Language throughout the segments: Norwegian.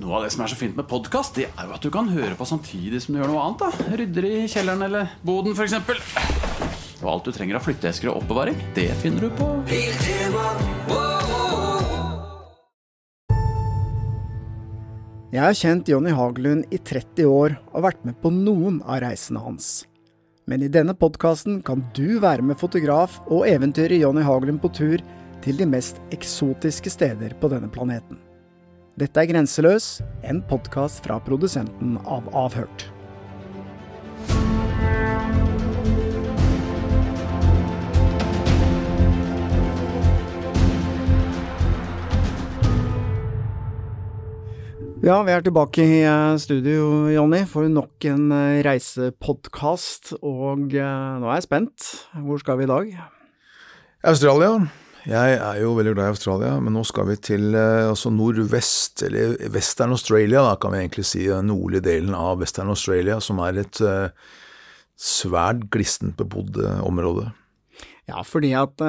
Noe av det som er så fint med podkast, det er jo at du kan høre på samtidig som du gjør noe annet. da Rydder i kjelleren eller boden, f.eks. Og alt du trenger av flytteesker og oppbevaring, det finner du på Jeg har kjent Jonny Hagelund i 30 år og vært med på noen av reisene hans. Men i denne podkasten kan du være med fotograf og eventyret Jonny Hagelund på tur til de mest eksotiske steder på denne planeten. Dette er Grenseløs, en podkast fra produsenten av Avhørt. Ja, vi er tilbake i eh, studio, Jonny, for nok en eh, reisepodkast. Og eh, nå er jeg spent. Hvor skal vi i dag? Australia. Jeg er jo veldig glad i Australia, men nå skal vi til altså nordvest, eller Western Australia, da kan vi egentlig si. Den nordlige delen av Western Australia, som er et svært glissent bebodd område. Ja, fordi at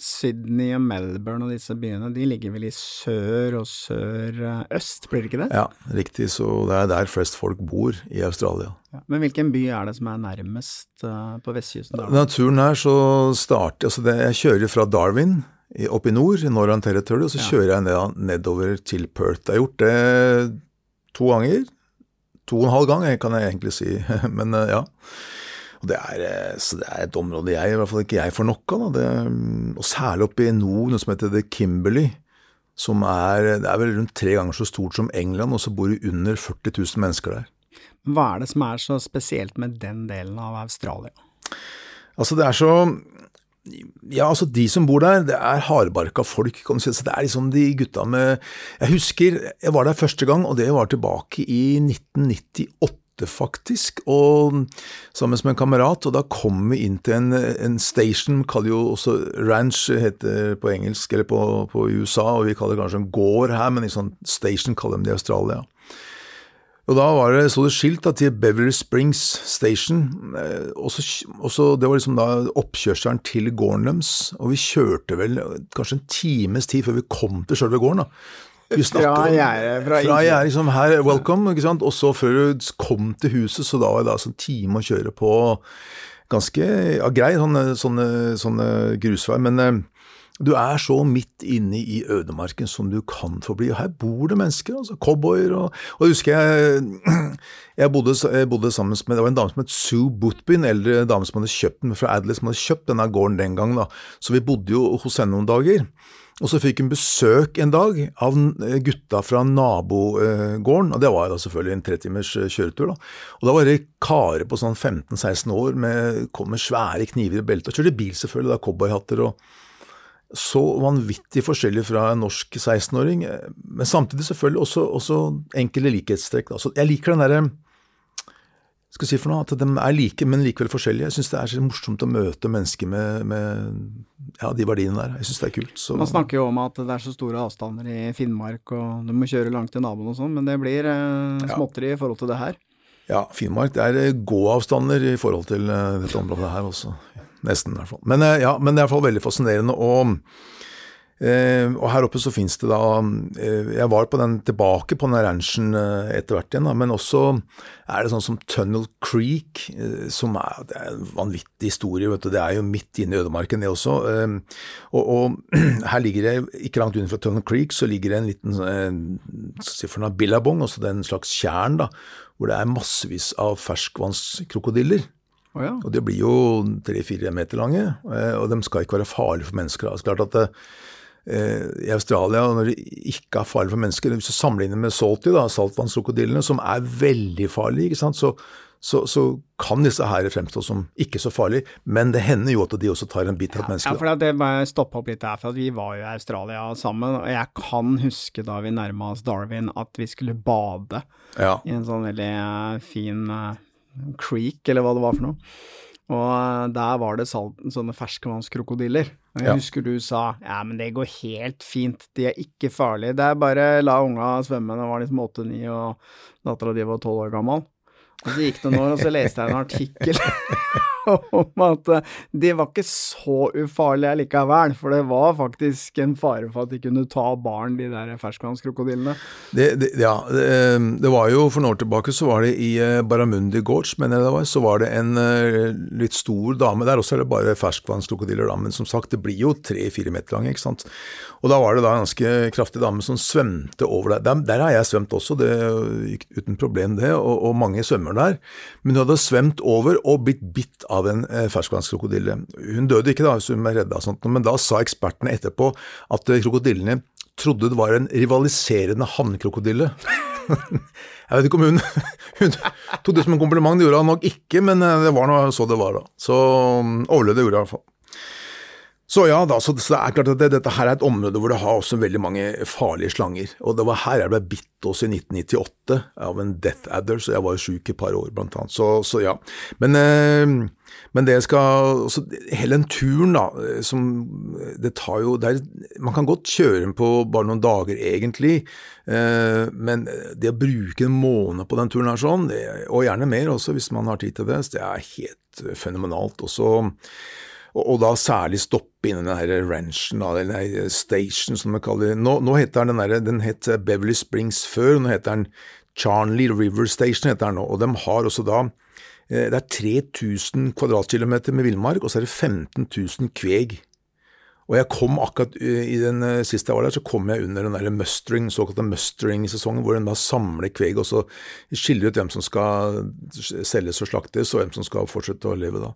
Sydney og Melbourne og disse byene, de ligger vel i sør og sør-øst, blir det ikke det? Ja, riktig. Så det er der flest folk bor i Australia. Ja, men hvilken by er det som er nærmest på vestkysten? Naturen her så starter altså det, Jeg kjører fra Darwin opp i nord, Northern Territory, og så kjører jeg ned, nedover til Perth. Jeg har gjort det to ganger. To og en halv gang, kan jeg egentlig si. men uh, ja. Det er, eh, så det er et område jeg, i hvert fall ikke jeg får nok av. og særlig oppe i nord, noe som heter The Kimberley. Som er, det er vel rundt tre ganger så stort som England, og så bor det under 40 000 mennesker der. Hva er det som er så spesielt med den delen av Australia? Altså, det er så ja, altså de som bor der, det er hardbarka folk. kan du si. Så det er liksom de gutta med Jeg husker jeg var der første gang, og det var tilbake i 1998 faktisk, og sammen med en kamerat. Og da kom vi inn til en, en station, kaller jo også ranch, heter på engelsk, eller på, på USA, og vi kaller det kanskje en gård her, men en sånn station kaller de det i Australia. Og da var det, så det skilt da, til Beverly Springs Station. Eh, og så, det var liksom da oppkjørselen til gården deres. Og vi kjørte vel kanskje en times tid før vi kom til sjølve gården. da. Vi fra gjerdet. Fra, fra gjerdet, liksom her, welcome, ikke sant. Og så før du kom til huset, så da var det altså en time å kjøre på ganske ja, grei sånne, sånne, sånne grusvei. Men eh, du er så midt inne i ødemarken som du kan få bli. Og her bor det mennesker, altså cowboyer og Og jeg husker jeg, jeg, bodde, jeg bodde, sammen med Det var en dame som het Sue Bootby, en eldre dame som hadde kjøpt den fra Adelaide, som hadde kjøpt denne gården den gang. da. Så vi bodde jo hos henne noen dager. Og så fikk hun besøk en dag av gutta fra nabogården, og det var da selvfølgelig en tretimers eh, kjøretur. da. Og da var det karer på sånn 15-16 år med, kom med svære kniver i beltet, og kjørte bil selvfølgelig, da, cowboyhatter og så vanvittig forskjellig fra en norsk 16-åring, men samtidig selvfølgelig også, også enkelte likhetstrekk. Altså, jeg liker den derre skal si for noe, at de er like, men likevel forskjellige. Jeg syns det er så morsomt å møte mennesker med, med ja, de verdiene der. Jeg syns det er kult. Så. Man snakker jo om at det er så store avstander i Finnmark, og du må kjøre langt til naboen og sånn, men det blir eh, småtteri i forhold til det her? Ja, Finnmark det er eh, gåavstander i forhold til uh, dette området her også. Nesten, i hvert fall. Men, uh, ja, men det er fall veldig fascinerende. og Eh, og her oppe så finnes det da eh, Jeg var på den, tilbake på den ranchen eh, etter hvert igjen, da, men også er det sånn som Tunnel Creek, eh, som er, det er en vanvittig historie. vet du, Det er jo midt inne i ødemarken, det også. Eh, og, og, her ligger det, ikke langt unna fra Tunnel Creek, så ligger det en liten eh, si for billabong, altså det er en slags tjern, da, hvor det er massevis av ferskvannskrokodiller. Oh ja. Og de blir jo tre-fire meter lange, og de skal ikke være farlige for mennesker. Det er klart at det, Eh, i Australia, når det ikke er farlig for mennesker Hvis du sammenligner med salty, da, saltvannskrokodillene, som er veldig farlige, så, så, så, kan disse her fremstå som ikke så farlige, men det hender jo at de også tar en bit av et menneske. Ja, for det må jeg stoppe opp litt der, for vi var jo i Australia sammen, og jeg kan huske da vi nærma oss Darwin at vi skulle bade ja. i en sånn veldig uh, fin creek, eller hva det var for noe. Og eh, der var det salt, sånne ferskvannskrokodiller. Og jeg ja. husker du sa ja, men det går helt fint, de er ikke farlige, det er bare la unga svømme. Det var liksom åtte-ni, og dattera di var tolv år gammel. Og så gikk det noen år, og så leste jeg en artikkel om at eh, de var ikke så ufarlige likevel, for det var faktisk en fare for at de kunne ta barn, de der ferskvannskrokodillene. Det, det, ja, det, eh, det, var jo for noen år tilbake så var det i eh, Baramundi Gorge, mener jeg det var, så var det en litt stor dame der, også er det bare ferskvannskrokodiller da, men som sagt, det blir jo tre-fire meter lange, ikke sant. Og da var det da en ganske kraftig dame som svømte over der. Der, der har jeg svømt også, det gikk uten problem det, og, og mange svømmer der. Men hun hadde svømt over og blitt bitt av en eh, ferskvannskrokodille. Hun døde ikke da, hvis hun ble redda, men da sa ekspertene etterpå at eh, krokodillene trodde det var en rivaliserende hannkrokodille. Jeg vet ikke om hun, hun tok det som en kompliment, det gjorde han nok ikke, men eh, det var noe så det var da. Så mm, overlevde gjorde hun i hvert fall. Så ja da, så det er klart at det, dette her er et område hvor det har også veldig mange farlige slanger. Og det var her jeg ble bitt også i 1998 av en death adder, så jeg var jo sjuk et par år blant annet. Så, så ja. Men, eh, men, det skal så Hele den turen, da, som Det tar jo det er, Man kan godt kjøre den på bare noen dager, egentlig. Eh, men det å bruke en måned på den turen her sånn, det, og gjerne mer også hvis man har tid til det, det er helt fenomenalt. Og så og, og, da særlig stoppe innen den her ranchen, eller station som vi kaller det. Nå, nå heter den der, den het Beverly Springs før, og nå heter den Charnley River Station, heter den nå. Og de har også da eh, Det er 3000 kvadratkilometer med villmark, og så er det 15 000 kveg. Og jeg kom akkurat eh, i den eh, siste jeg var der, så kom jeg under den der mustering, såkalte mustering-sesongen, hvor en da samler kveg og så skiller ut hvem som skal selges og slaktes, og hvem som skal fortsette å leve da.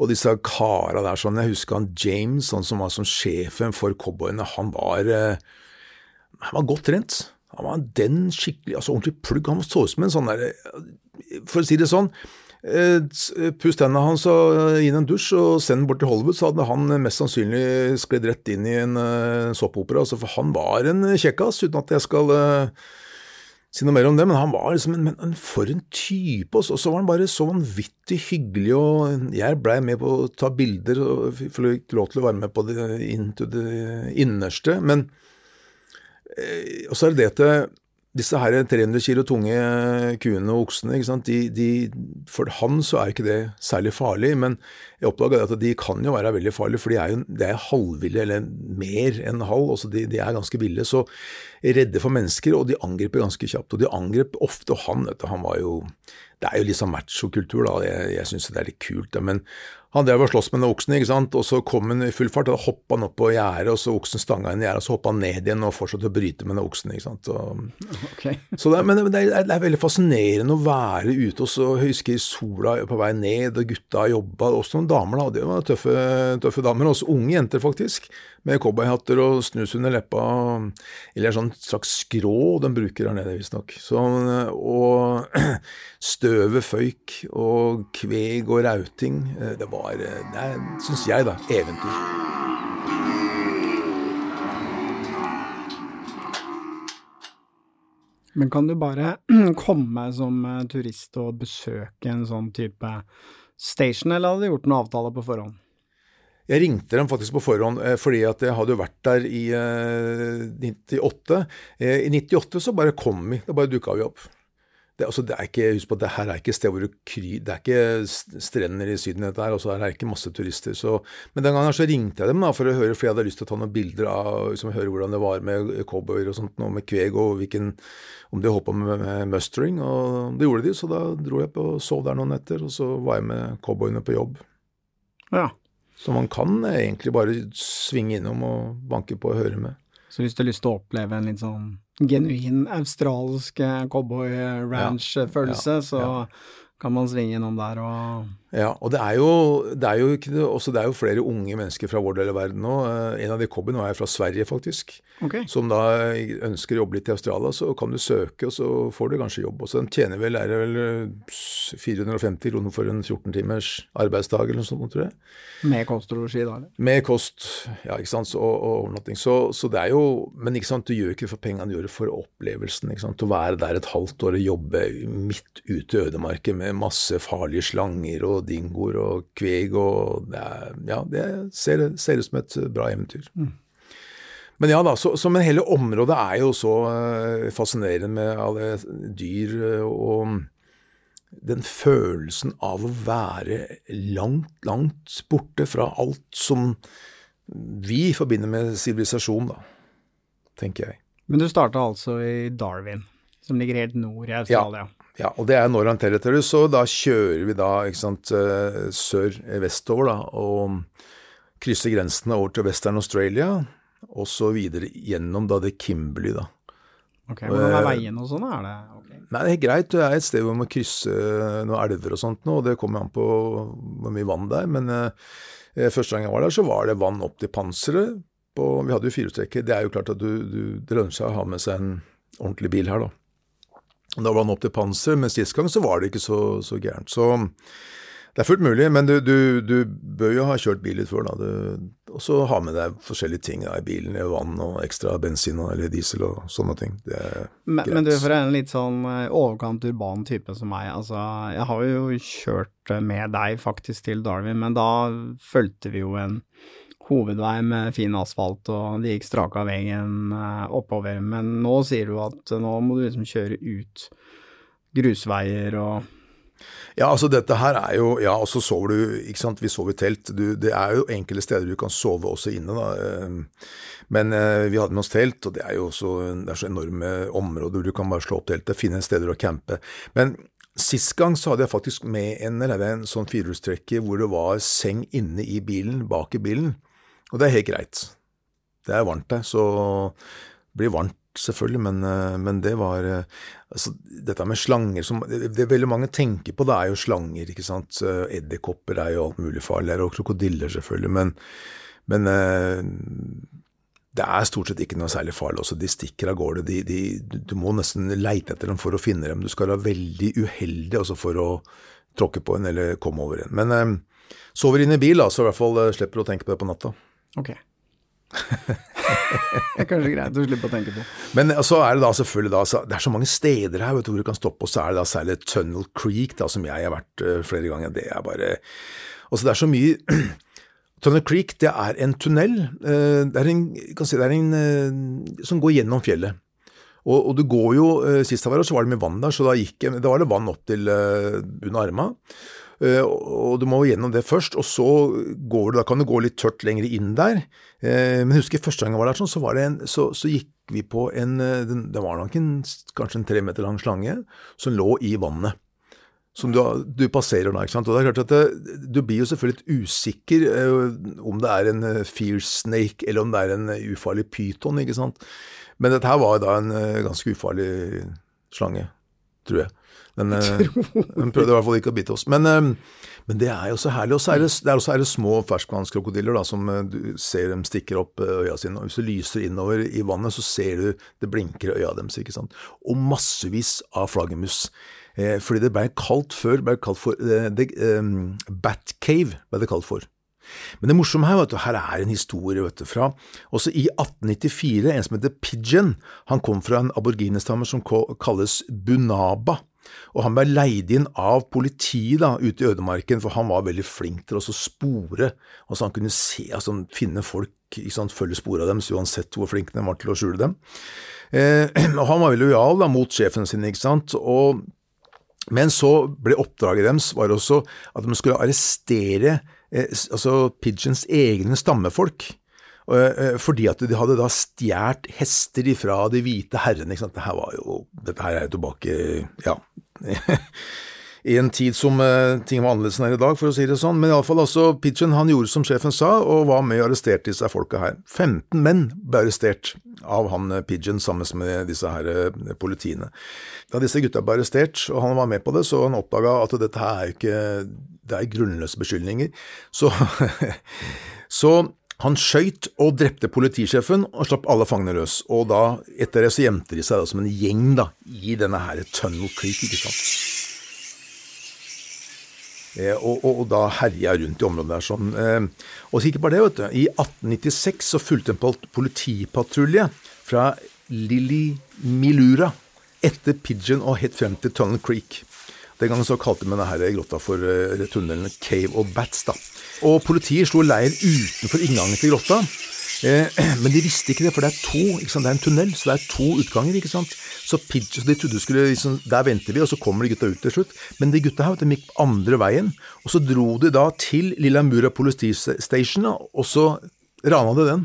Og disse kara der sånn, Jeg husker han James, han som var som sjefen for cowboyene, han var eh, Han var godt trent. Han var den skikkelig, altså ordentlig plugg. Han så ut som en sånn derre For å si det sånn, eh, Puss tennene hans og gi en dusj og send den bort til Hollywood, så hadde han mest sannsynlig sklidd rett inn i en såpeopera. Altså, for han var en kjekkas, uten at jeg skal uh, si noe mer om det, men han var liksom en, en for en type, og så, var han bare så vanvittig hyggelig, og jeg blei med på å ta bilder og fikk lov til å være med på det inn til det innerste, men eh, og så er det det til disse her 300 kilo tunge kuene og oksene, de, de, for han så er ikke det særlig farlig, men jeg oppdaga at de kan jo være veldig farlige, for de er jo de er halvville, eller mer enn halv. altså de, de, er ganske ville. Så redde for mennesker, og de angriper ganske kjapt. Og de angrep ofte, og han, vet du, han var jo Det er jo litt sånn machokultur, da. Jeg, jeg syns det er litt kult, men han drev og sloss med den oksen, ikke sant, og så kom han i full fart, og da hoppa han opp på gjerdet, og så oksen stanga inn i gjerdet, og så hoppa han ned igjen og fortsatte å bryte med den oksen, ikke sant. Og, okay. så det, men det er, det er, veldig fascinerende å være ute, og så husker jeg sola på vei ned, og gutta jobba, også noen damer, da, det var tøffe, tøffe damer, også unge jenter, faktisk med cowboyhatter og snus under leppa, eller en sånn slags skrå de bruker her nede, visstnok. Og støvet føyk, og kveg og rauting. Eh, det var, eh, det syns jeg, da, eventyr. Men kan du bare komme som eh, turist og besøke en sånn type station, eller hadde de gjort noen avtale på forhånd? Jeg ringte dem faktisk på forhånd, eh, fordi at jeg hadde jo vært der i 98. Eh, eh, I 98 så bare kom vi, da bare dukka vi opp. Det, altså, det er ikke, husk på, at det her er ikke sted hvor du kry, det er ikke strender i Syden, dette her, og så er det ikke masse turister. Så, men den gangen så ringte jeg dem da, for å høre, for jeg hadde lyst til å ta noen bilder av liksom, høre hvordan det var med cowboyer og sånt, noe med kveg, og hvilken, om de holdt på med, med mustering. Og det gjorde de, så da dro jeg på og sov der noen netter, og så var jeg med cowboyene på jobb. Ja. Så man kan egentlig bare svinge innom og banke på og høre med. Så hvis du har lyst til å oppleve en litt sånn genuin australsk cowboy-ranch-følelse, ja, ja, så kan man svinge innom der og Ja, og det er jo, det er jo, også, det er jo flere unge mennesker fra vår del av verden nå. Eh, en av de cowboyene er fra Sverige, faktisk. Okay. Som da ønsker å jobbe litt i Australia. Så kan du søke, og så får du kanskje jobb. Og så tjener vel, er det vel 450 eh, kroner for en 14 timers arbeidsdag eller noe sånt, tror jeg. Med kost og losji, da? eller? Med kost, ja, ikke sant, og, og overnatting. Så, så, det er jo Men ikke sant, du gjør ikke for pengene, du gjør det for opplevelsen. ikke sant, Å være der et halvt år og jobbe midt ute i ødemarken med masse farlige slanger og dingoer og kveg og Ja, det ser, ut som et bra eventyr. Mm. Men ja da, så, så, men hele området er jo så uh, fascinerende med alle dyr uh, og den følelsen av å være langt, langt borte fra alt som vi forbinder med sivilisasjon, da, tenker jeg. Men du starta altså i Darwin, som ligger helt nord i Australia? Ja. Ja, og det er Northern Territory, så da kjører vi da ikke sant, eh, sør-vestover da, og krysser grensene over til Western Australia, og så videre gjennom da det Kimberley, da. Ok, Hvordan er veien og sånn? er det okay? Nei, det er greit. Det er et sted hvor man må krysse noen elver og sånt nå, og det kommer an på hvor mye vann det er. Men eh, første gang jeg var der, så var det vann opp til panseret. På, vi hadde jo firehjulstrekker. Det er jo klart at du, du, det lønner seg å ha med seg en ordentlig bil her, da. Da var han opp til panser, men sist gang så var det ikke så, så gærent. Så det er fullt mulig, men du, du, du, bør jo ha kjørt bil litt før, da. Og så ha med deg forskjellige ting da, i bilen. Vann og ekstra bensin eller diesel og sånne ting. Det er men, greit. Men du, for en litt sånn eh, overkant urban type som meg, altså jeg har jo kjørt med deg faktisk til Darwin, men da fulgte vi jo en hovedvei med fin asfalt, og det gikk strak av veien eh, oppover. Men nå sier du at nå må du liksom kjøre ut grusveier og ja, altså dette her er jo Ja, og så sover du Ikke sant, vi sover i telt. Du, det er jo enkelte steder du kan sove også inne, da. Ehm, men eh, vi hadde med oss telt, og det er jo også det er så enorme områder hvor du kan bare slå opp teltet, finne steder å campe. Men Sist gang så hadde jeg faktisk med en, eller en sånn firehjulstrekker hvor det var seng inne i bilen, bak i bilen. Og det er helt greit. Det er varmt der, så det blir varmt selvfølgelig, men, eh, men det var eh, altså, Dette med slanger som det, det, veldig mange tenker på, det er jo slanger, ikke sant. Edderkopper er jo alt mulig farlig, og krokodiller selvfølgelig, men, men eh, det er stort sett ikke noe særlig farlig. Også. De stikker av gårde. De, de, du må nesten leite etter dem for å finne dem. Du skal være veldig uheldig også for å tråkke på en eller komme over en. Men eh, sover inn i bil, da, så i hvert fall slipper du å tenke på det på natta. Ok. det er kanskje greit å slippe å tenke på. Men så er det da selvfølgelig da, Det er så mange steder her vet du, hvor du kan stoppe, og så er det da særlig Tunnel Creek, da, som jeg har vært uh, flere ganger. Det er bare Altså, det er så mye Tunnel Creek, det er en tunnel. Uh, det er en, si, det er en som går gjennom fjellet. Og, og, du går jo Sist jeg var her, så var det mye vann der, så da, gikk, da var det vann opp til under armene. Eh, og du må gjennom det først, og så går du, da kan du gå litt tørt lenger inn der. Men men jeg første gang jeg var der, sånn, så, var en, så, så, gikk vi på en eh, Det var nok en, kanskje en tre meter lang slange som lå i vannet. Som du, du passerer da. ikke sant? Og det er klart at det, Du blir jo selvfølgelig litt usikker om det er en fierce snake eller om det er en ufarlig pyton. ikke sant? Men dette her var da en ganske ufarlig slange, tror jeg. Den, eh, den prøvde i hvert fall ikke å bite oss. Men, eh, men det er jo så herlig. Og så er det, det, er også små ferskvannskrokodiller da, som eh, du ser dem stikker opp øya sine. Og hvis du lyser innover i vannet, så ser du det blinker i øya deres. ikke sant? Og massevis av flaggermus. Eh, fordi det ble kalt før ble kalt for eh, the, um, Bat ble det kalt for. Men det morsomme her, vet du, her er en historie vet du, fra Også i 1894, en som heter Pigeon, han kom fra en aborginestamme som kalles Bunaba. Og han ble leid inn av politiet da, ute i ødemarken, for han var veldig flink til å spore. Altså han kunne se, altså finne folk, sant, følge sporet av dem, uansett hvor flink de var til å skjule dem. Eh, og han var veldig lojal da, mot sjefen sin, ikke sant. Og, men så ble oppdraget deres var også at de skulle arrestere eh, altså Pigeons egne stammefolk. Eh, fordi at de hadde da stjålet hester ifra de hvite herrene. Ikke sant? Dette, var jo, dette her er jo tilbake ja, i en tid som uh, ting var annerledes enn her i dag, for å si det sånn. Men iallfall, altså, Pigeon han gjorde som sjefen sa, og var med og arresterte disse folka her. 15 menn ble arrestert av han Pidgen Pigeon sammen med disse her politiene. Da disse gutta ble arrestert, og han var med på det, så han oppdaga at dette her er jo ikke Det er grunnløse beskyldninger. Så, så han skøyt og drepte politisjefen og slapp alle fangene løs. Og da, etter det så gjemte de seg da som en gjeng da, i denne her Tunnel Creek, ikke sant. Eh, og, og, og, da herja rundt i området der sånn. Eh, og ikke bare det, vet du. I 1896 så fulgte en politipatrulje fra Lili Milura etter Pigeon og helt frem til Tunnel Creek. Den gangen så kalte vi denne grotta for uh, tunnelen Cave of Bats. da. Og politiet slo leir utenfor inngangen til grotta. Eh, men de visste ikke det, for det er to, det er en tunnel, så det er to utganger. ikke sant? Så, pitch, så de trodde skulle, liksom, Der venter vi, og så kommer de gutta ut til slutt. Men de gutta her de gikk andre veien, og så dro de da til Lilla Mura politistasjon, og så rana de den.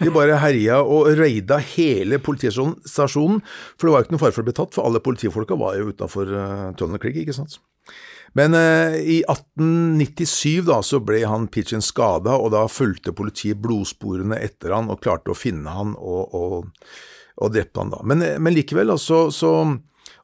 De bare herja og raida hele politistasjonen, for det var jo ikke noe fare for å bli tatt, for alle politifolka var jo utafor uh, Tunnel Creek, ikke sant. Men eh, i 1897 da, så ble han Pitchen skada, og da fulgte politiet blodsporene etter han og klarte å finne han og, og, og drepte han da. Men, men likevel, altså, så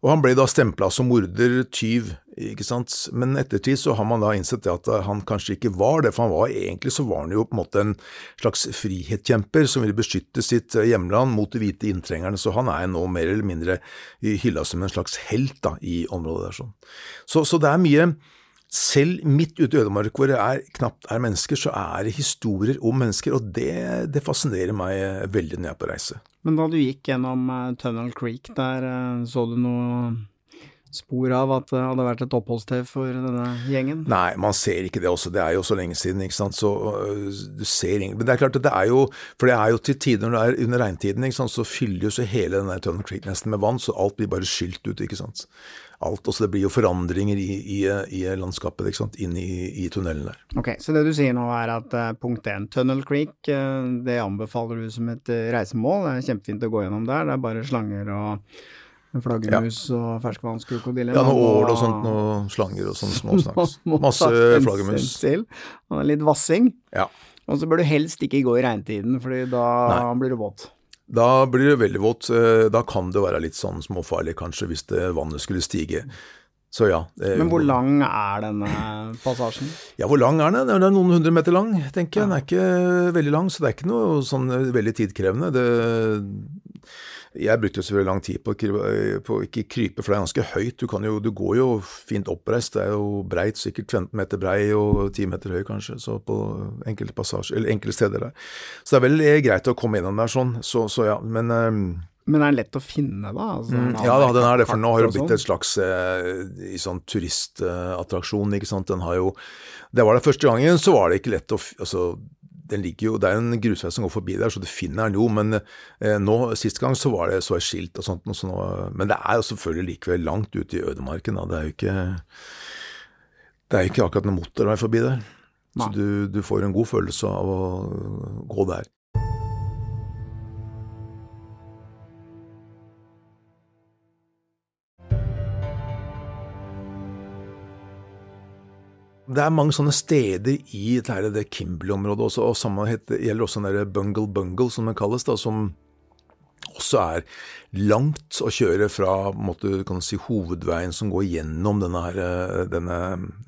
Og han ble da stempla som morder, tyv, ikke sant. Men ettertid så har man da innsett det at han kanskje ikke var det, for han var egentlig så var han jo på en måte en slags frihetskjemper som ville beskytte sitt hjemland mot de hvite inntrengerne, så han er nå mer eller mindre hylla som en slags helt da, i området der. sånn. Så, så det er mye selv midt ute i ødemark hvor det er, knapt er mennesker, så er det historier om mennesker, og det, det fascinerer meg veldig når jeg er på reise. Men da du gikk gjennom Tunnel Creek der, så du noe spor av at det hadde vært et oppholdssted for denne gjengen? Nei, man ser ikke det også. Det er jo så lenge siden, ikke sant. Så uh, du ser ingen Men det er klart at det er jo For det er jo til tider når det er under regntiden, ikke sant, så fyller jo så hele den der Tunnel Creek nesten med vann, så alt blir bare skylt ut, ikke sant alt. Også det blir jo forandringer i, i, i landskapet ikke sant? inn i, i, tunnelen der. Ok, Så det du sier nå er at uh, punkt én, Tunnel Creek, uh, det anbefaler du som et uh, reisemål. Det er kjempefint å gå gjennom der. Det er bare slanger og flaggermus ja. og ferskvannskrokodille. Ja, noe ål og sånt, noe slanger og sånn småsnacks. Masse flaggermus. Og litt vassing. Ja. Og så bør du helst ikke gå i regntiden, fordi da Nei. blir du våt. Da blir det veldig vått. Eh, da kan det være litt sånn småfarlig, kanskje, hvis det vannet skulle stige. Så ja. Men hvor lang er denne passasjen? Ja, hvor lang er den? Den er noen hundre meter lang, tenker jeg. Den er ikke veldig lang, så det er ikke noe sånn veldig tidkrevende. Det jeg brukte selvfølgelig lang tid på å ikke krype, for det er ganske høyt. Du, jo, du, går jo fint oppreist. Det er jo breit, sikkert 15 meter brei og 10 meter høy kanskje, så på enkelte, passasjer, eller enkelte steder der. Så det er vel greit å komme innom der sånn, så, så ja. Men um, men er den lett å finne, da? Altså, mm, ja, da, den er det, for nå har det blitt sånn. et slags eh, sånn turistattraksjon, ikke sant. Den har jo Det var det første gangen, så var det ikke lett å Altså, den ligger jo, Det er en grusvei som går forbi der, så du finner den jo. Men eh, nå, sist gang så var det så et skilt og sånt. Og så nå, men det er jo selvfølgelig likevel langt ute i ødemarken. Da. Det er jo ikke, det er ikke akkurat noen motorvei forbi der. Så du, du får en god følelse av å gå der. Det er mange sånne steder i det, det Kimberley-området også, og samme gjelder også den der Bungle Bungle, som det kalles, da, som også er langt å kjøre fra måte, si, hovedveien som går gjennom denne, her, eh, denne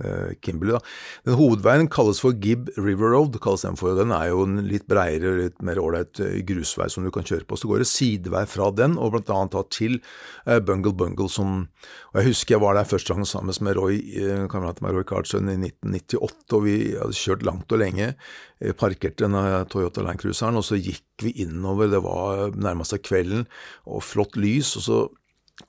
uh, Kimberley. Den Hovedveien kalles for Gibb River Road. kalles Den for. Den er jo en litt breiere, litt mer ålreit eh, grusvei som du kan kjøre på. Så går det sidevei fra den, og blant annet da til Bungle Bungle. Som, og Jeg husker jeg var der første gang sammen med Roy, kameraten min Roy Carlsen i 1998, og vi hadde kjørt langt og lenge. Parkerte denne Toyota Land Cruiseren, og så gikk vi innover. Det var nærmest seg kvelden. og flott lys, og så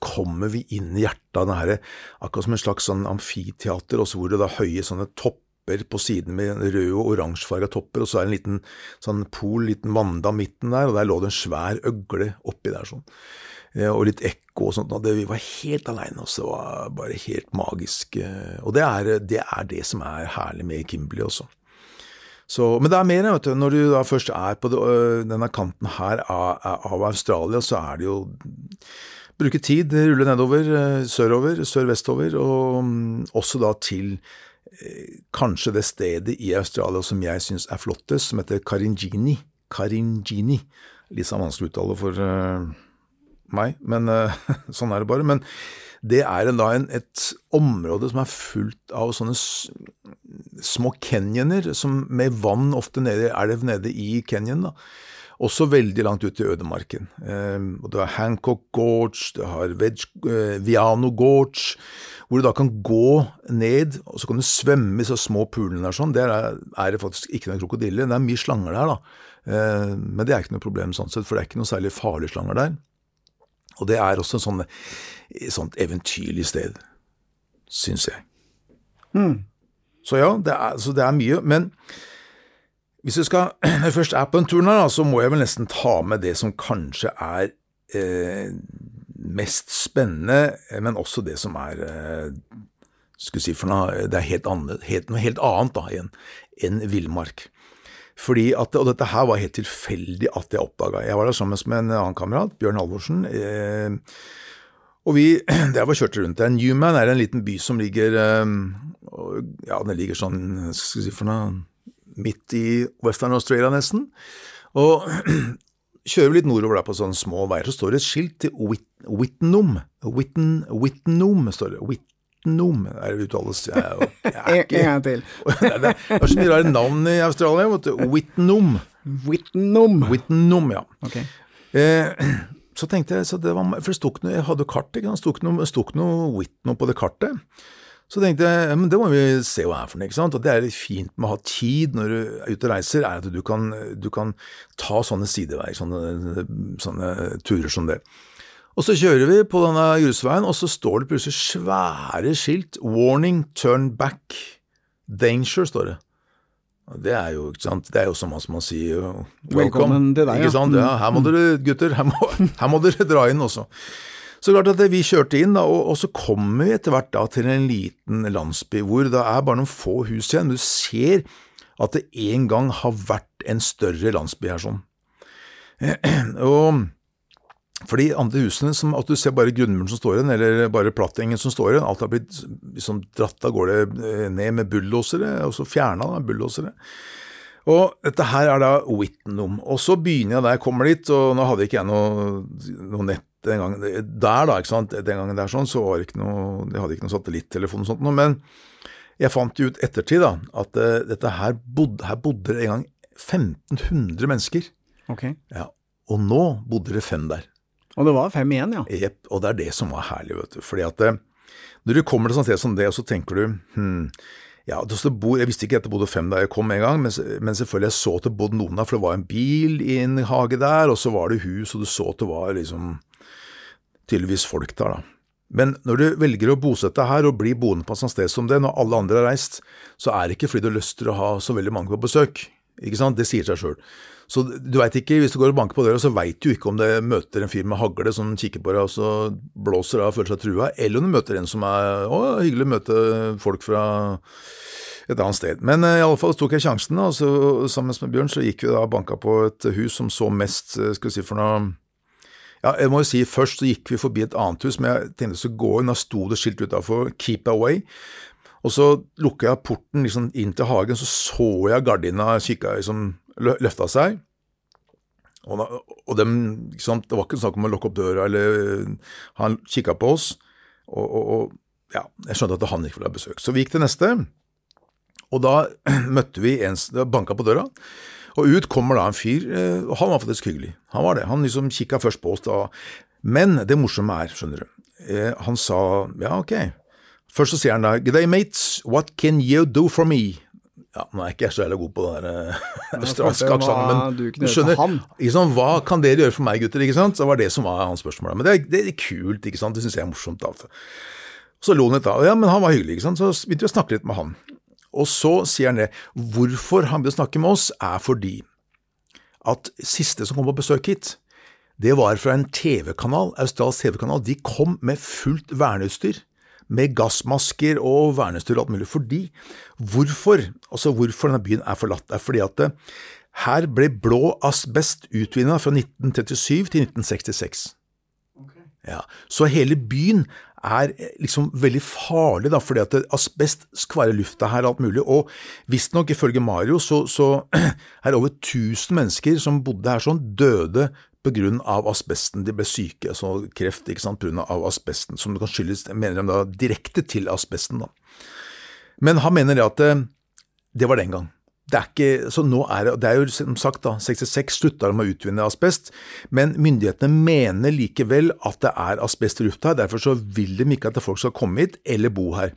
kommer vi inn i hjertet av det her, akkurat som en slags sånn amfiteater, også hvor det da høye sånne topper på siden med rød og oransjefarga topper, og så er det en liten sånn pol, liten vanndam midten der, og der lå det en svær øgle oppi der sånn. Og litt ekko og sånt. Og det, vi var helt aleine, og det var bare helt magisk. Og det er, det er det som er herlig med Kimberley også. Så, men det er mer, vet du. Når du da først er på denne kanten her av, Australia, så er det jo Bruke tid, rulle nedover, sørover, sør-vestover, og um, også da til eh, kanskje det stedet i Australia som jeg syns er flottest, som heter Karingini. Karingini. Litt sånn vanskelig å uttale for meg, men sånn er det bare. Men det er da en, et område som er fullt av sånne små canyoner med vann ofte nede, elv nede i canyon. da. Også veldig langt ut i ødemarken. Eh, du har Hancock Gorge, du har Veg, eh, Viano Gorge, hvor du da kan gå ned, og så kan du svømme i så små pulene der sånn. Der er, er, det faktisk ikke noen krokodiller. Det er mye slanger der, da. Eh, men det er ikke noe problem sånn sett, for det er ikke noe særlig farlige slanger der. Og det er også et sånt, sånt eventyrlig sted, syns jeg. Mm. Så ja, det er, så det er, mye. Men hvis vi skal, når jeg først er på en tur her, så må jeg vel nesten ta med det som kanskje er eh, mest spennende, men også det som er eh, si noe, Det er helt annet, helt, noe helt annet da, enn en villmark. Fordi at, Og dette her var helt tilfeldig at jeg oppdaga. Jeg var der sammen med en annen kamerat, Bjørn Halvorsen. Eh, og vi der var kjørte rundt der. Newman er en liten by som ligger eh, Ja, den ligger sånn skal si for noe, midt i Western Australia, nesten. Og kjører vi litt nordover der på sånne små veier, så står det et skilt til Whit Whitnum. Whitnum står det. Whitnum er det uttales. Jeg, jeg en gang til. det er så mye rare navn i Australia. vet du. Whitnum. Whitnum. Whitnum, ja. Okay. Eh, så tenkte jeg, så det var, for det sto ikke noe, jeg hadde kart, ikke sant, det sto ikke noe Whitnum på det kartet. Så tenkte jeg men det må vi se hva er for noe. ikke sant? Og Det er litt fint med å ha tid når du er ute og reiser, er at du kan, du kan ta sånne sideveier, sånne, sånne, turer som det. Og så kjører vi på denne grusveien, og så står det plutselig svære skilt 'Warning, turn back, danger', står det. Det er jo ikke sant, det er jo som man sier 'welcome'. til deg, ja. Ikke sant? Ja, her må dere, gutter, her må, her må dere dra inn også. Så klart at vi kjørte inn, da, og, og, så kommer vi etter hvert da til en liten landsby hvor det er bare noen få hus igjen. Du ser at det en gang har vært en større landsby her sånn. Og for de andre husene, som at du ser bare grunnmuren som står igjen, eller bare plattengen som står igjen, alt har blitt liksom dratt av gårde eh, ned med bulldosere, og så fjerna med bulldosere. Og dette her er da Whitnum. Og så begynner jeg der jeg kommer dit, og nå hadde ikke jeg noe, noe nett den gangen der, da, ikke sant, den gangen der sånn, så var det ikke noe Jeg hadde ikke noe satellittelefon og sånt noe, men jeg fant jo ut ettertid da, at uh, dette her bodde, her bodde det en gang 1500 mennesker. Ok. Ja, Og nå bodde det fem der. Og det var fem igjen, ja. Jepp. Og det er det som var herlig, vet du. Fordi at uh, når du kommer til et sted som det, og så tenker du hm, ja, bor, Jeg visste ikke at det bodde fem der jeg kom en gang, men, men selvfølgelig jeg så at det bodde noen der, for det var en bil i en hage der, og så var det hus, og du så at det var liksom tydeligvis folk der, da. Men når du velger å bosette her og bli boende på et sånt sted som det, når alle andre har reist, så er det ikke fordi du har å ha så veldig mange på besøk. Ikke sant? Det sier seg sjøl. Så du veit ikke, hvis du går og banker på døra, så veit du ikke om det møter en fyr med hagle som kikker på deg og så blåser av og føler seg trua, eller om du møter en som er å, hyggelig å møte folk fra et annet sted. Men uh, i alle fall tok jeg sjansen, og så, sammen med Bjørn så gikk vi da og banka på et hus som så mest, eh, skal vi si for noe ja, jeg må jo si Først så gikk vi forbi et annet hus, men jeg tenkte så gå inn. Da sto det skilt utafor 'Keep Away'. Og så lukka jeg porten liksom inn til hagen, så så jeg gardina kikka liksom løfta seg. Og, og dem, liksom, Det var ikke snakk om å lukke opp døra, eller han kikka på oss. Og, og, og, ja, jeg skjønte at han ikke ville ha besøk. Så vi gikk til neste, og da møtte vi en som banka på døra. Og ut kommer da en fyr, eh, og han var faktisk hyggelig. Han var det. Han liksom kikka først på oss da. Men det morsomme er, skjønner du, eh, han sa ja, ok. Først så sier han da G'day mates. What can you do for me? Ja, Nå er jeg ikke jeg så jævlig god på det der australske aksenten, men du skjønner liksom, Hva kan dere gjøre for meg, gutter? ikke sant? Det var det som var hans spørsmål. Men det er, det er kult, ikke sant? det syns jeg er morsomt. da. Så lo han litt da. Ja, men han var hyggelig, ikke sant? så begynte vi å snakke litt med han. Og så sier han det. Hvorfor han vil snakke med oss, er fordi at siste som kom på besøk hit, det var fra en TV-kanal, australsk TV-kanal. De kom med fullt verneutstyr. Med gassmasker og verneutstyr og alt mulig. Fordi Hvorfor altså hvorfor denne byen er forlatt, er fordi at det, her ble blå asbest utvinnet fra 1937 til 1966. Okay. Ja, så hele byen er eh, liksom veldig farlig, da, fordi at asbest skvarer lufta her og alt mulig. Og visstnok, ifølge Mario, så, så, er det over 1000 mennesker som bodde her sånn, døde på grunn av asbesten. De ble syke, altså kreft ikke sant, på grunn av asbesten, som kan skyldes, mener de da, direkte til asbesten. da. Men han mener det at eh, det var den gang det er ikke, så nå er det, det er jo som sagt da, 66 slutta de å utvinne asbest, men myndighetene mener likevel at det er asbest i lufta her, derfor så vil de ikke at folk skal komme hit eller bo her.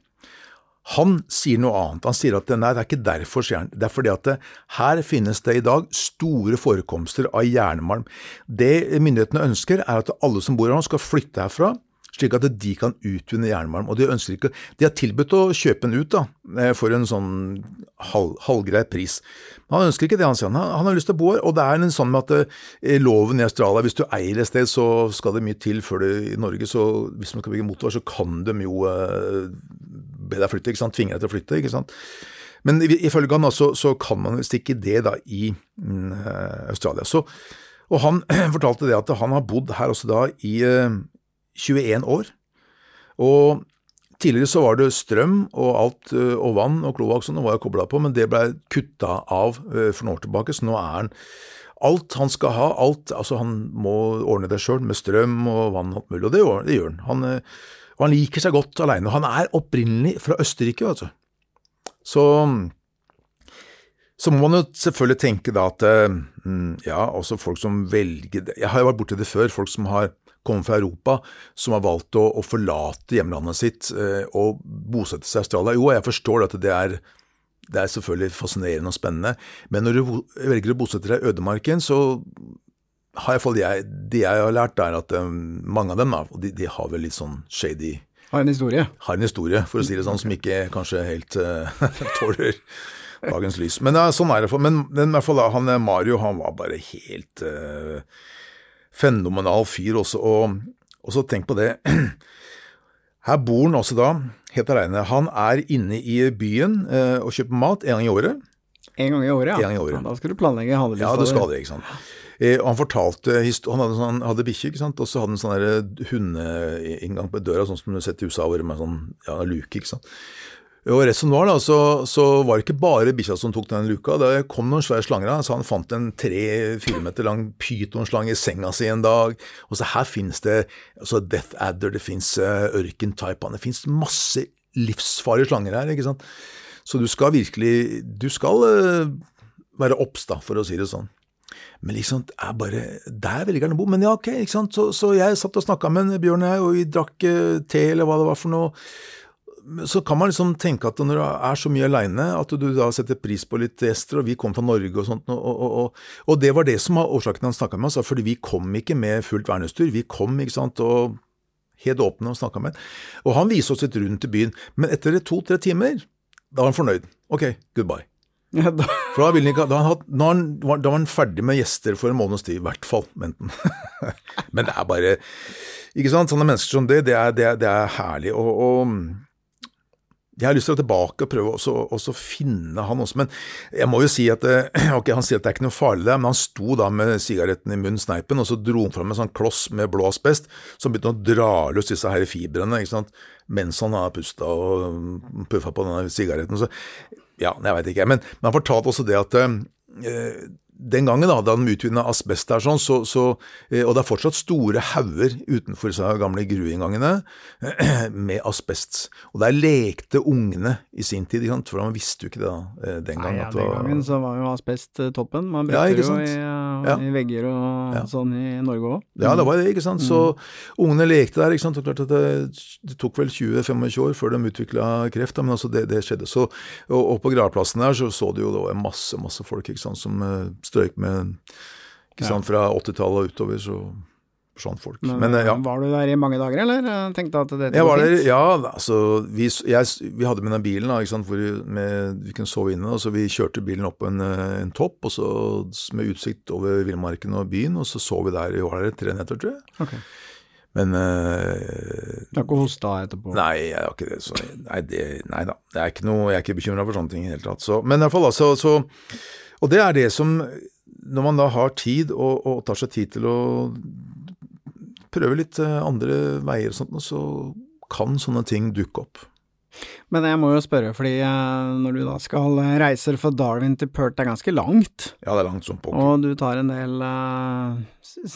Han sier noe annet. Han sier at nei, det er ikke derfor, sier han. Det er fordi at det, her finnes det i dag store forekomster av jernmalm. Det myndighetene ønsker, er at alle som bor her nå skal flytte herfra, slik at de kan utvinne jernmalm. Og de ønsker ikke De har tilbudt å kjøpe den ut da, eh, for en sånn halv, halvgrei pris. Men han ønsker ikke det, han sier. Han, han har lyst til å bo her. Og det er en sånn med at eh, loven i Australia, hvis du eier et sted, så skal det mye til før det i Norge. Så hvis man skal bygge motorvei, så kan de jo eh, be deg flytte, ikke sant. Tvinge deg til å flytte, ikke sant. Men ifølge han så, så kan man stikke det da i mm, Australia. Så, og han fortalte det at han har bodd her også da i 21 år. Og tidligere så var det strøm og alt, eh, og vann og kloakk sånn, var kobla på, men det ble kutta av eh, for noen år tilbake, så nå er han Alt han skal ha, alt, altså han må ordne det sjøl, med strøm og vann og alt mulig, og det, det gjør han. han. Og han liker seg godt aleine. Han er opprinnelig fra Østerrike, vet. Så så må man jo selvfølgelig tenke da at mm, ja, også folk som velger Jeg har jo vært borti det før, folk som har kommet fra Europa, som har valgt å, å forlate hjemlandet sitt eh, og bosette seg i Australia. Jo, jeg forstår at det er, det er selvfølgelig fascinerende og spennende, men når du velger å bosette deg i ødemarken, så har iallfall jeg, det jeg har lært, er at um, mange av dem da, de, de, har vel litt sånn shady Har en historie? Har en historie, for å si det sånn, som ikke kanskje helt uh, tåler dagens lys. Men ja, sånn er det. For, men, men i hvert fall da, han Mario han var bare helt uh, fenomenal fyr også. Og, og så tenk på det. Her bor han også da, helt aleine. Han er inne i byen uh, og kjøper mat en gang i året. En gang i året, ja. En gang i året. ja da skal du planlegge handlelista. Ja, du skal det, ikke sant. Eh, han fortalte Han hadde, sånn, hadde bikkje, ikke sant, og så hadde han sånn eh, hundeinngang på døra, sånn som du setter i USA, hvor med sånn ja, luke, ikke sant. Og rett som det var, da, så, så, var det ikke bare bikkja som tok den luka. Det kom noen svære slanger av, så han fant en tre-fire meter lang pytonslange i senga si en dag. Og så her finnes det altså Death Adder, det fins uh, ørkentaipan, det fins masse livsfarlige slanger her. ikke sant? Så du skal virkelig Du skal uh, være obs, da, for å si det sånn. Men liksom, er bare, der vil jeg gjerne bo. Men ja, ok, ikke sant. Så, så jeg satt og snakka med Bjørn og jeg, og vi drakk uh, te, eller hva det var for noe så kan man liksom tenke at når du er så mye aleine, at du da setter pris på litt gjester, og vi kom fra Norge og sånt, og, og, og, og det var det som var årsaken han snakka med oss, fordi vi kom ikke med fullt verneutstyr, vi kom ikke sant, og helt åpne og snakka med Og han viser oss litt rundt i byen, men etter to-tre timer, da var han fornøyd. Ok, goodbye. Ja, da. For da, ikke, da, han, da, han, da, var han ferdig med gjester for en måneds tid, i hvert fall. mente men det er bare Ikke sant, sånne mennesker som det, det er, det er, det er herlig. og, og jeg har lyst til å tilbake og prøve å finne han også, men jeg må jo si at eh, ok, han sier at det er ikke noe farlig der, men han sto da med sigaretten i munnen, sneipen, og så dro han fram en sånn kloss med blå asbest som begynte å dra løs disse her fibrene ikke sant? mens han har pusta og puffa på denne sigaretten. Så ja, jeg veit ikke, men, men han fortalte også det at eh, den gangen da, da de utvinna asbest der, sånn, så, så, eh, og det er fortsatt store hauger utenfor disse gamle grueinngangene med asbest. Og der lekte ungene i sin tid, for man visste jo ikke det da, eh, den gangen. Nei, ja, den gangen så var jo asbest eh, toppen. Man brukte ja, jo i, ja. i, vegger og sånn i Norge òg. Ja, det var det, ikke sant. Så mm. ungene lekte der, ikke sant. Og klart at det, det tok vel 20-25 år før de utvikla kreft, da, men altså det, det skjedde. Så, og, og på gravplassen der så så du jo det var masse, masse folk ikke sant, som strøyk med ikke sant, Fra 80-tallet og utover så forsvant folk. Men, Men, ja. Var du der i mange dager, eller tenkte at dette jeg var der, Ja, altså vi, jeg, vi, hadde med den bilen da, ikke sant, hvor vi, med, vi kunne sove inne. Og så Vi kjørte bilen opp en, en topp og så med utsikt over villmarken og byen, og så så vi der. Vi var der tre netter, tror jeg. Okay. Men uh, Du har ikke hosta etterpå? Nei, jeg har ikke det. Så, nei, det, nei da. Det er ikke, noe, jeg er ikke bekymra for sånne ting i det hele tatt. Så, men i hvert fall, altså, så, Og det er det som når man da har tid og, og, tar seg tid til å prøve litt eh, andre veier og sånt, så kan sånne ting dukke opp. Men jeg må jo spørre, fordi eh, når du da skal reise fra Darwin til Perth, det er ganske langt? Ja, det er langt som pokker. Og du tar en del eh,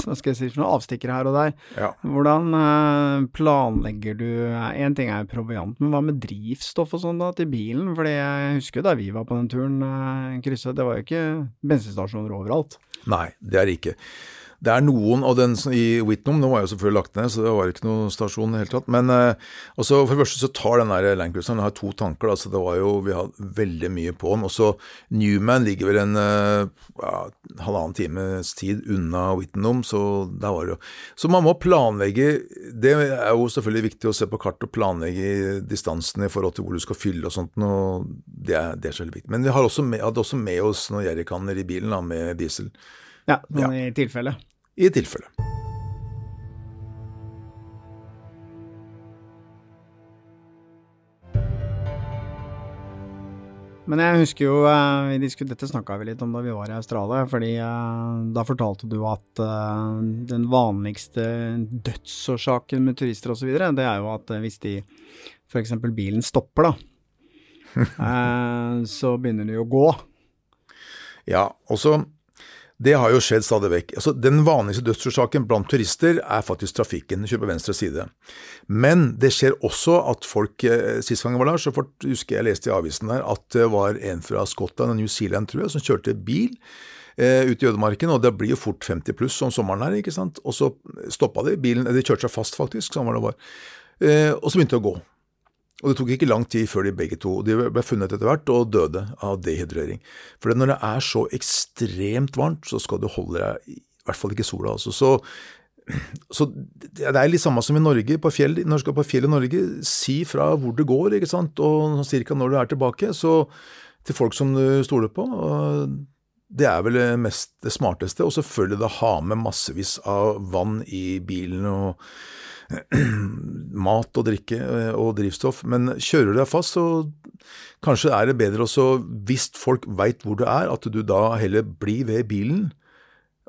hva skal jeg si for noe, avstikkere her og der. Ja. Hvordan planlegger du En ting er jo proviant, men hva med drivstoff og sånn da, til bilen? Fordi jeg husker da vi var på den turen, krysset, det var jo ikke bensinstasjoner overalt. Nei, det er det ikke. Det er noen og den i Whitnum, nå var jo selvfølgelig lagt ned, så det var ikke noen stasjon i det hele tatt. Men eh, også for det første så tar den der Landcruiseren har to tanker, da, så det var jo Vi har veldig mye på den. Også Newman ligger vel en eh, ja, halvannen times tid unna Whitnum, så der var det jo Så man må planlegge Det er jo selvfølgelig viktig å se på kart og planlegge distansen i forhold til hvor du skal fylle og sånt, og det er, det er så veldig viktig. Men vi har også med, hadde også med oss noen jerrykanner i bilen da, med diesel. Ja, noen ja. i tilfelle. I tilfelle. Men jeg husker jo eh, vi Dette snakka vi litt om da vi var i Australia. fordi uh, Da fortalte du at uh, den vanligste dødsårsaken med turister osv., det er jo at hvis de f.eks. bilen stopper, da, så begynner de å gå. Ja, og så det har jo skjedd stadig vekk. Altså, den vanligste dødsårsaken blant turister er faktisk trafikken. Kjører på venstre side. Men det skjer også at folk eh, Sist gang jeg var der, så fort, husker jeg leste i avisen der at det var en fra Skottland og New Zealand, tror jeg, som kjørte bil eh, ut i ødemarken, og det blir jo fort 50 pluss om sommeren her, ikke sant. Og så stoppa de bilen, de kjørte seg fast faktisk, sånn var det var. Eh, og så begynte de å gå. Og det tok ikke lang tid før de begge to de ble funnet etter hvert og døde av dehydrering. For når det er så ekstremt varmt, så skal du holde deg i hvert fall ikke sola. Altså. Så, så, det er litt samme som i Norge, på fjell, når du skal på fjell i Norge. Si fra hvor det går, ikke sant, og cirka når du er tilbake. Så til folk som du stoler på. Det er vel det, mest, det smarteste. Og selvfølgelig da ha med massevis av vann i bilen. og mat og drikke eh, og drivstoff. Men kjører du deg fast, så kanskje er det bedre også, hvis folk veit hvor du er, at du da heller blir ved bilen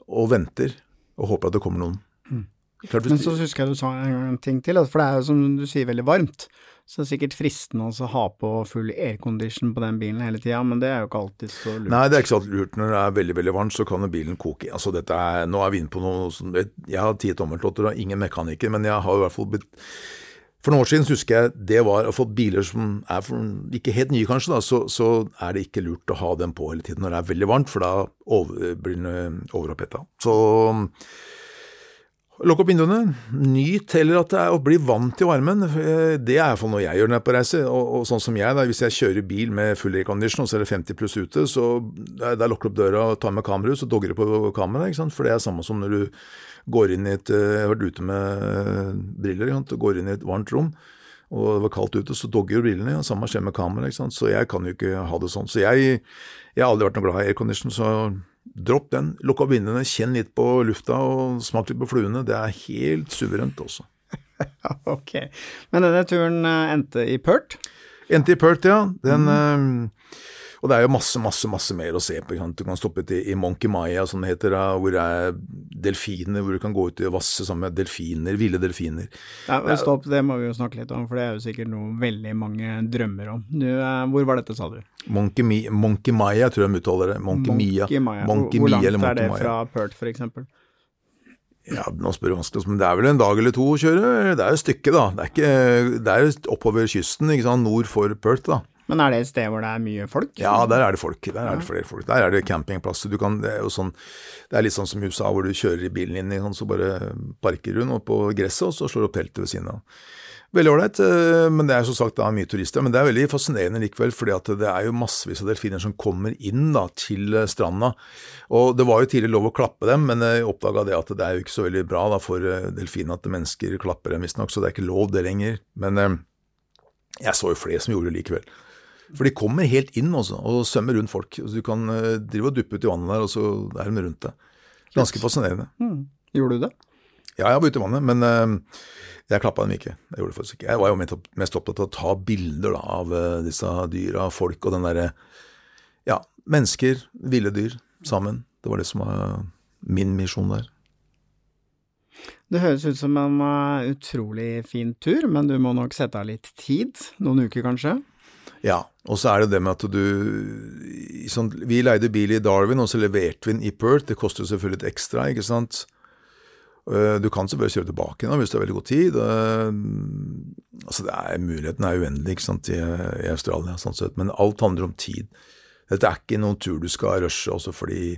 og venter og håper at det kommer noen. Mm. Men så husker jeg du sa en ting til, for det er jo som du sier veldig varmt. Så det er sikkert fristende å ha på full aircondition på den bilen hele tida, men det er jo ikke alltid så lurt. Nei, det er ikke så lurt. Når det er veldig veldig varmt, så kan bilen koke. Altså dette er, Nå er vi inne på noe som Jeg har ti tommeltotter og ingen mekaniker, men jeg har i hvert fall blitt for noen år siden husker jeg det var å få biler som er for, ikke helt nye, kanskje, da, så, så, er det ikke lurt å ha dem på hele tiden når det er veldig varmt, for da over, blir den overoppheta. Så Lukk opp vinduene. Nyt heller at det er å bli vant til varmen. Eh, det er iallfall noe jeg gjør når jeg er på reise. Og, og, sånn som jeg, da, hvis jeg kjører bil med full aircondition og så er det 50 pluss ute, så der, lukker du opp døra og tar med kameraet, så dogger du på kameraet. For det er samme som når du går inn i et eh, Jeg har vært ute med briller ikke sant? og går inn i et varmt rom, og det var kaldt ute, så dogger jo brillene. Ja. Samme skjer med kameraet. Så jeg kan jo ikke ha det sånn. Så jeg, jeg har aldri vært noe glad i aircondition. så Dropp den. Lukk opp vinduene, kjenn litt på lufta og smak litt på fluene. Det er helt suverent også. ok. Men denne turen eh, endte i Perth? Endte i Perth, ja. Den mm. Og det er jo masse, masse masse mer å se på. Du kan stoppe til, i Monkey Maya, som det heter, hvor det er delfiner, hvor du kan gå ut i vasse sammen med delfiner, ville delfiner. Ja, Stopp, det må vi jo snakke litt om, for det er jo sikkert noe veldig mange drømmer om. Du, eh, hvor var dette, sa du? Monkey, Mi, Monkey Maya, tror jeg de uttaler det. Monkey, Monkey Mia. Monkey hvor, hvor langt er det fra Perth, for eksempel? Ja, nå spør du vanskelig, men det er vel en dag eller to å kjøre? Det er et stykke, da. Det er, ikke, det er oppover kysten, ikke sant, nord for Perth, da. Men er det et sted hvor det er mye folk? Ja, der er det folk. Der er det flere folk. Der er det campingplasser. Du kan, det, er sånn, det er litt sånn som i USA, hvor du kjører i bilen inn, sånn, så bare parker du på gresset, og så slår du opp teltet ved siden av. Veldig ålreit, eh, men det er som sagt da mye turister. Men det er veldig fascinerende likevel, fordi at det er jo massevis av delfiner som kommer inn da til eh, stranda. Og det var jo tidligere lov å klappe dem, men jeg oppdaga det at det er jo ikke så veldig bra da for eh, delfinene at mennesker klapper dem, visstnok, så det er ikke lov det lenger. Men jeg så jo flere som gjorde det likevel. For de kommer helt inn også, og svømmer rundt folk. Så du kan uh, drive og duppe ut i vannet der, og så er de rundt deg. Ganske fascinerende. Mm. Gjorde du det? Ja, jeg var ute i vannet, men uh, jeg klappa dem ikke. Jeg gjorde det faktisk ikke. Jeg var jo mest opptatt av å ta bilder da, av uh, disse dyra, folk og den derre Ja, mennesker, ville dyr, sammen. Det var det som var min misjon der. Det høres ut som en utrolig fin tur, men du må nok sette av litt tid? Noen uker, kanskje? Ja, og så er det det med at du sånn, Vi leide bil i Darwin, og så leverte vi den i Perth. Det koster selvfølgelig litt ekstra, ikke sant. Eh, du kan selvfølgelig kjøre tilbake nå hvis du har veldig god tid. Eh, altså er, Muligheten er uendelig ikke sant, i, i Australia, sånn sett. men alt handler om tid. Dette er ikke noen tur du skal rushe også fordi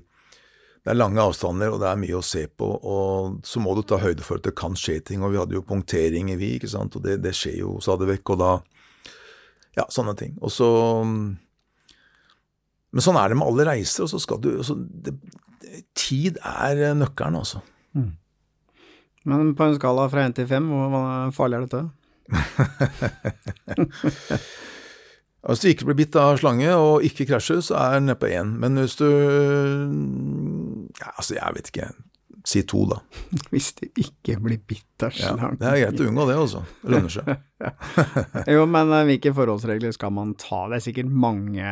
det er lange avstander, og det er mye å se på. Og så må du ta høyde for at det kan skje ting. Og vi hadde jo punktering i vi, ikke sant. Og det, det skjer jo stadig vekk. Og da Ja, sånne ting. Og så Men sånn er det med alle reiser. Og så skal du så det, Tid er nøkkelen, altså. Mm. Men på en skala fra én til fem, hvor farlig er dette? Hvis du ikke blir bitt av slange og ikke krasjer, så er den nede på én. Men hvis du ja, Altså, jeg vet ikke. Si to, da. Hvis du ikke blir bitt av slange. Ja, det er greit å unngå det, altså. Det lønner seg. jo, men eh, hvilke forholdsregler skal man ta? Det er sikkert mange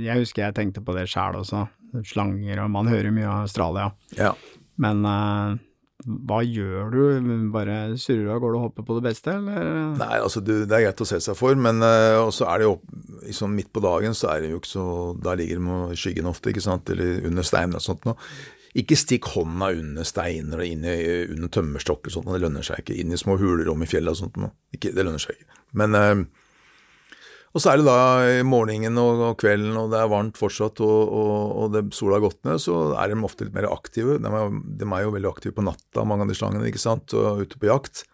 Jeg husker jeg tenkte på det sjæl også. Slanger, og man hører mye av Australia. Ja. Men uh, hva gjør du? Bare surrer av gårde og hopper på det beste, eller? Nei, altså du, det er greit å se seg for, men uh, også er det jo liksom midt på dagen, så er det jo ikke så Da ligger de i skyggen ofte, ikke sant, eller under stein og sånt noe. Ikke stikk hånda under steiner og i, under tømmerstokker og sånt, det lønner seg ikke. Inn i små hulrom i fjellet og sånt. Ikke, det lønner seg ikke. Men eh, og så er det da morgenen og, og, kvelden, og det er varmt fortsatt, og, og, og det, sola har gått ned, så er de ofte litt mer aktive. De er, de er, jo veldig aktive på natta, mange av de slangene, ikke sant, og ute på jakt.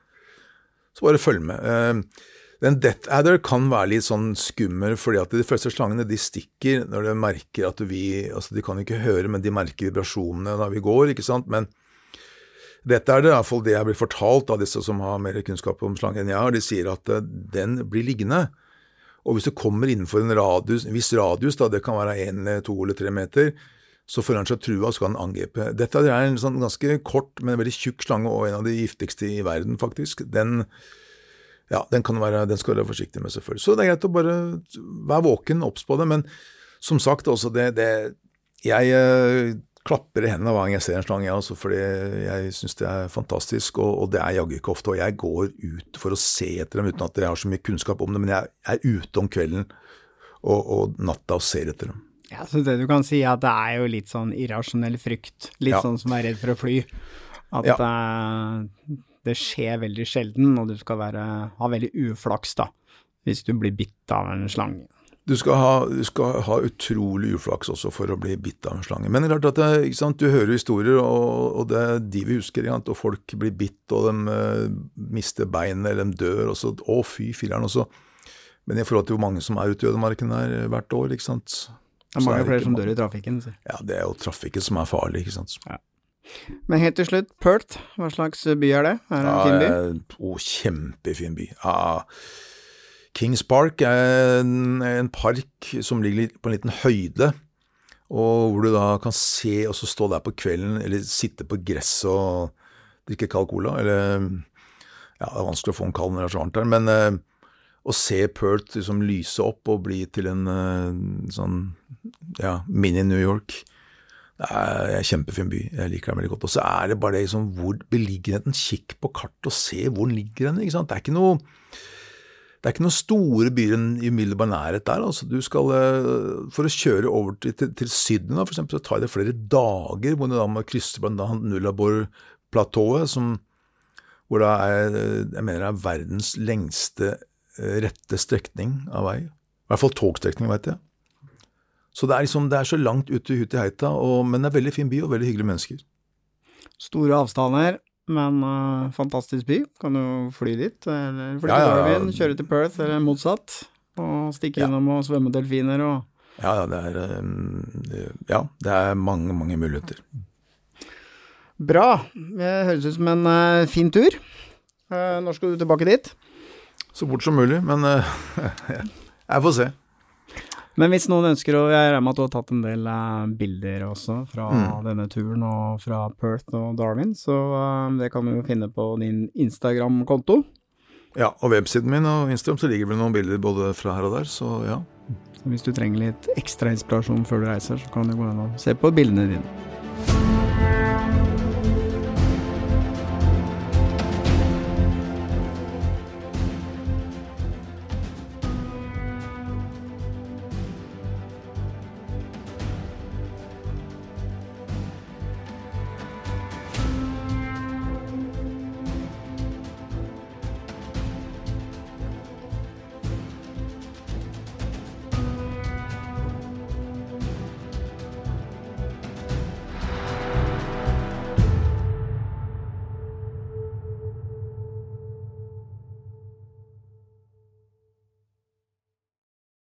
Så bare følg med. Uh, den Death Adder kan være litt sånn skummel, fordi at de første slangene de stikker når de merker at vi altså De kan ikke høre, men de merker vibrasjonene når vi går, ikke sant. Men dette er det iallfall det jeg blir fortalt av disse som har mer kunnskap om slangen enn jeg har. De sier at eh, den blir liggende. Og hvis du kommer innenfor en radius, en viss radius, da, det kan være én, to eller tre meter, så føler han seg trua og skal han angripe. Dette er en sånn ganske kort, men veldig tjukk slange, og en av de giftigste i verden, faktisk. Den, ja, den, være, den skal du være forsiktig med, selvfølgelig. Så det er greit å bare være våken, obs på det. Men som sagt, også det, det Jeg eh, klapper i hendene hver gang jeg ser en slange, altså, fordi jeg syns det er fantastisk. Og, og det er jaggu ikke ofte. Og jeg går ut for å se etter dem uten at jeg har så mye kunnskap om det, men jeg er ute om kvelden og, og natta og ser etter dem. Ja, så det du kan si er at det er jo litt sånn irrasjonell frykt. Litt ja. sånn som er redd for å fly. At ja. det, det, skjer veldig sjelden, og du skal være, ha veldig uflaks da, hvis du blir bitt av en slange. Du skal, ha, du skal ha utrolig uflaks også for å bli bitt av en slange. Men det er klart at det, sant, du hører historier, og, og, det er de vi husker. Sant, og folk blir bitt, og de uh, mister beinet, eller de dør. og så, Å, fy filler'n. Men i forhold til hvor mange som er ute i ødemarken her eh, hvert år, ikke sant. Det er mange er flere som dør i trafikken. Så. Ja, det er jo trafikken som er farlig, ikke sant. Ja. Men helt til slutt, Perth, hva slags by er det? Er det en fin by? Å, kjempefin by. Ja, Kings Park er en, en, park som ligger på en liten høyde, og hvor du da kan se og så stå der på kvelden, eller sitte på gresset og drikke kald cola, eller Ja, det er vanskelig å få en kald når det er så varmt der, men eh, å se Perth liksom lyse opp og bli til en eh, sånn ja, mini-New York det er en kjempefin by. Jeg liker den veldig godt. Og så er det bare det liksom, hvor beliggenheten. Kikk på kartet og se hvor den ligger ikke sant? Det er ikke noe det er ikke noen store byer i umiddelbar nærhet der. altså du skal, eh, For å kjøre over til, til, til Syden for eksempel, så tar det flere dager hvor du da må krysse bl.a. Nullabor-platået, hvor det er, jeg mener det er verdens lengste eh, rette strekning av vei. I hvert fall togstrekning, vet jeg. Så det er, liksom, det er så langt ute i Hutiheita, men det er veldig fin by og veldig hyggelige mennesker. Store avstander, men uh, fantastisk by. Kan du fly dit, eller fly til ja, Darwin, kjøre til Perth, eller motsatt. Og stikke ja. innom og svømme delfiner og ja, ja, det er, uh, ja, det er mange, mange muligheter. Bra. Det høres ut som en uh, fin tur. når skal du tilbake dit? Så fort som mulig, men jeg får se. Men hvis noen ønsker å Jeg regner med at du har tatt en del uh, bilder også fra mm. denne turen og fra Perth og Darwin, så uh, det kan du jo finne på din Instagram-konto. Ja, og websiden min og Instagram så ligger det noen bilder både fra her og der, så ja. Så hvis du trenger litt ekstra inspirasjon før du reiser, så kan du gå inn og se på bildene dine.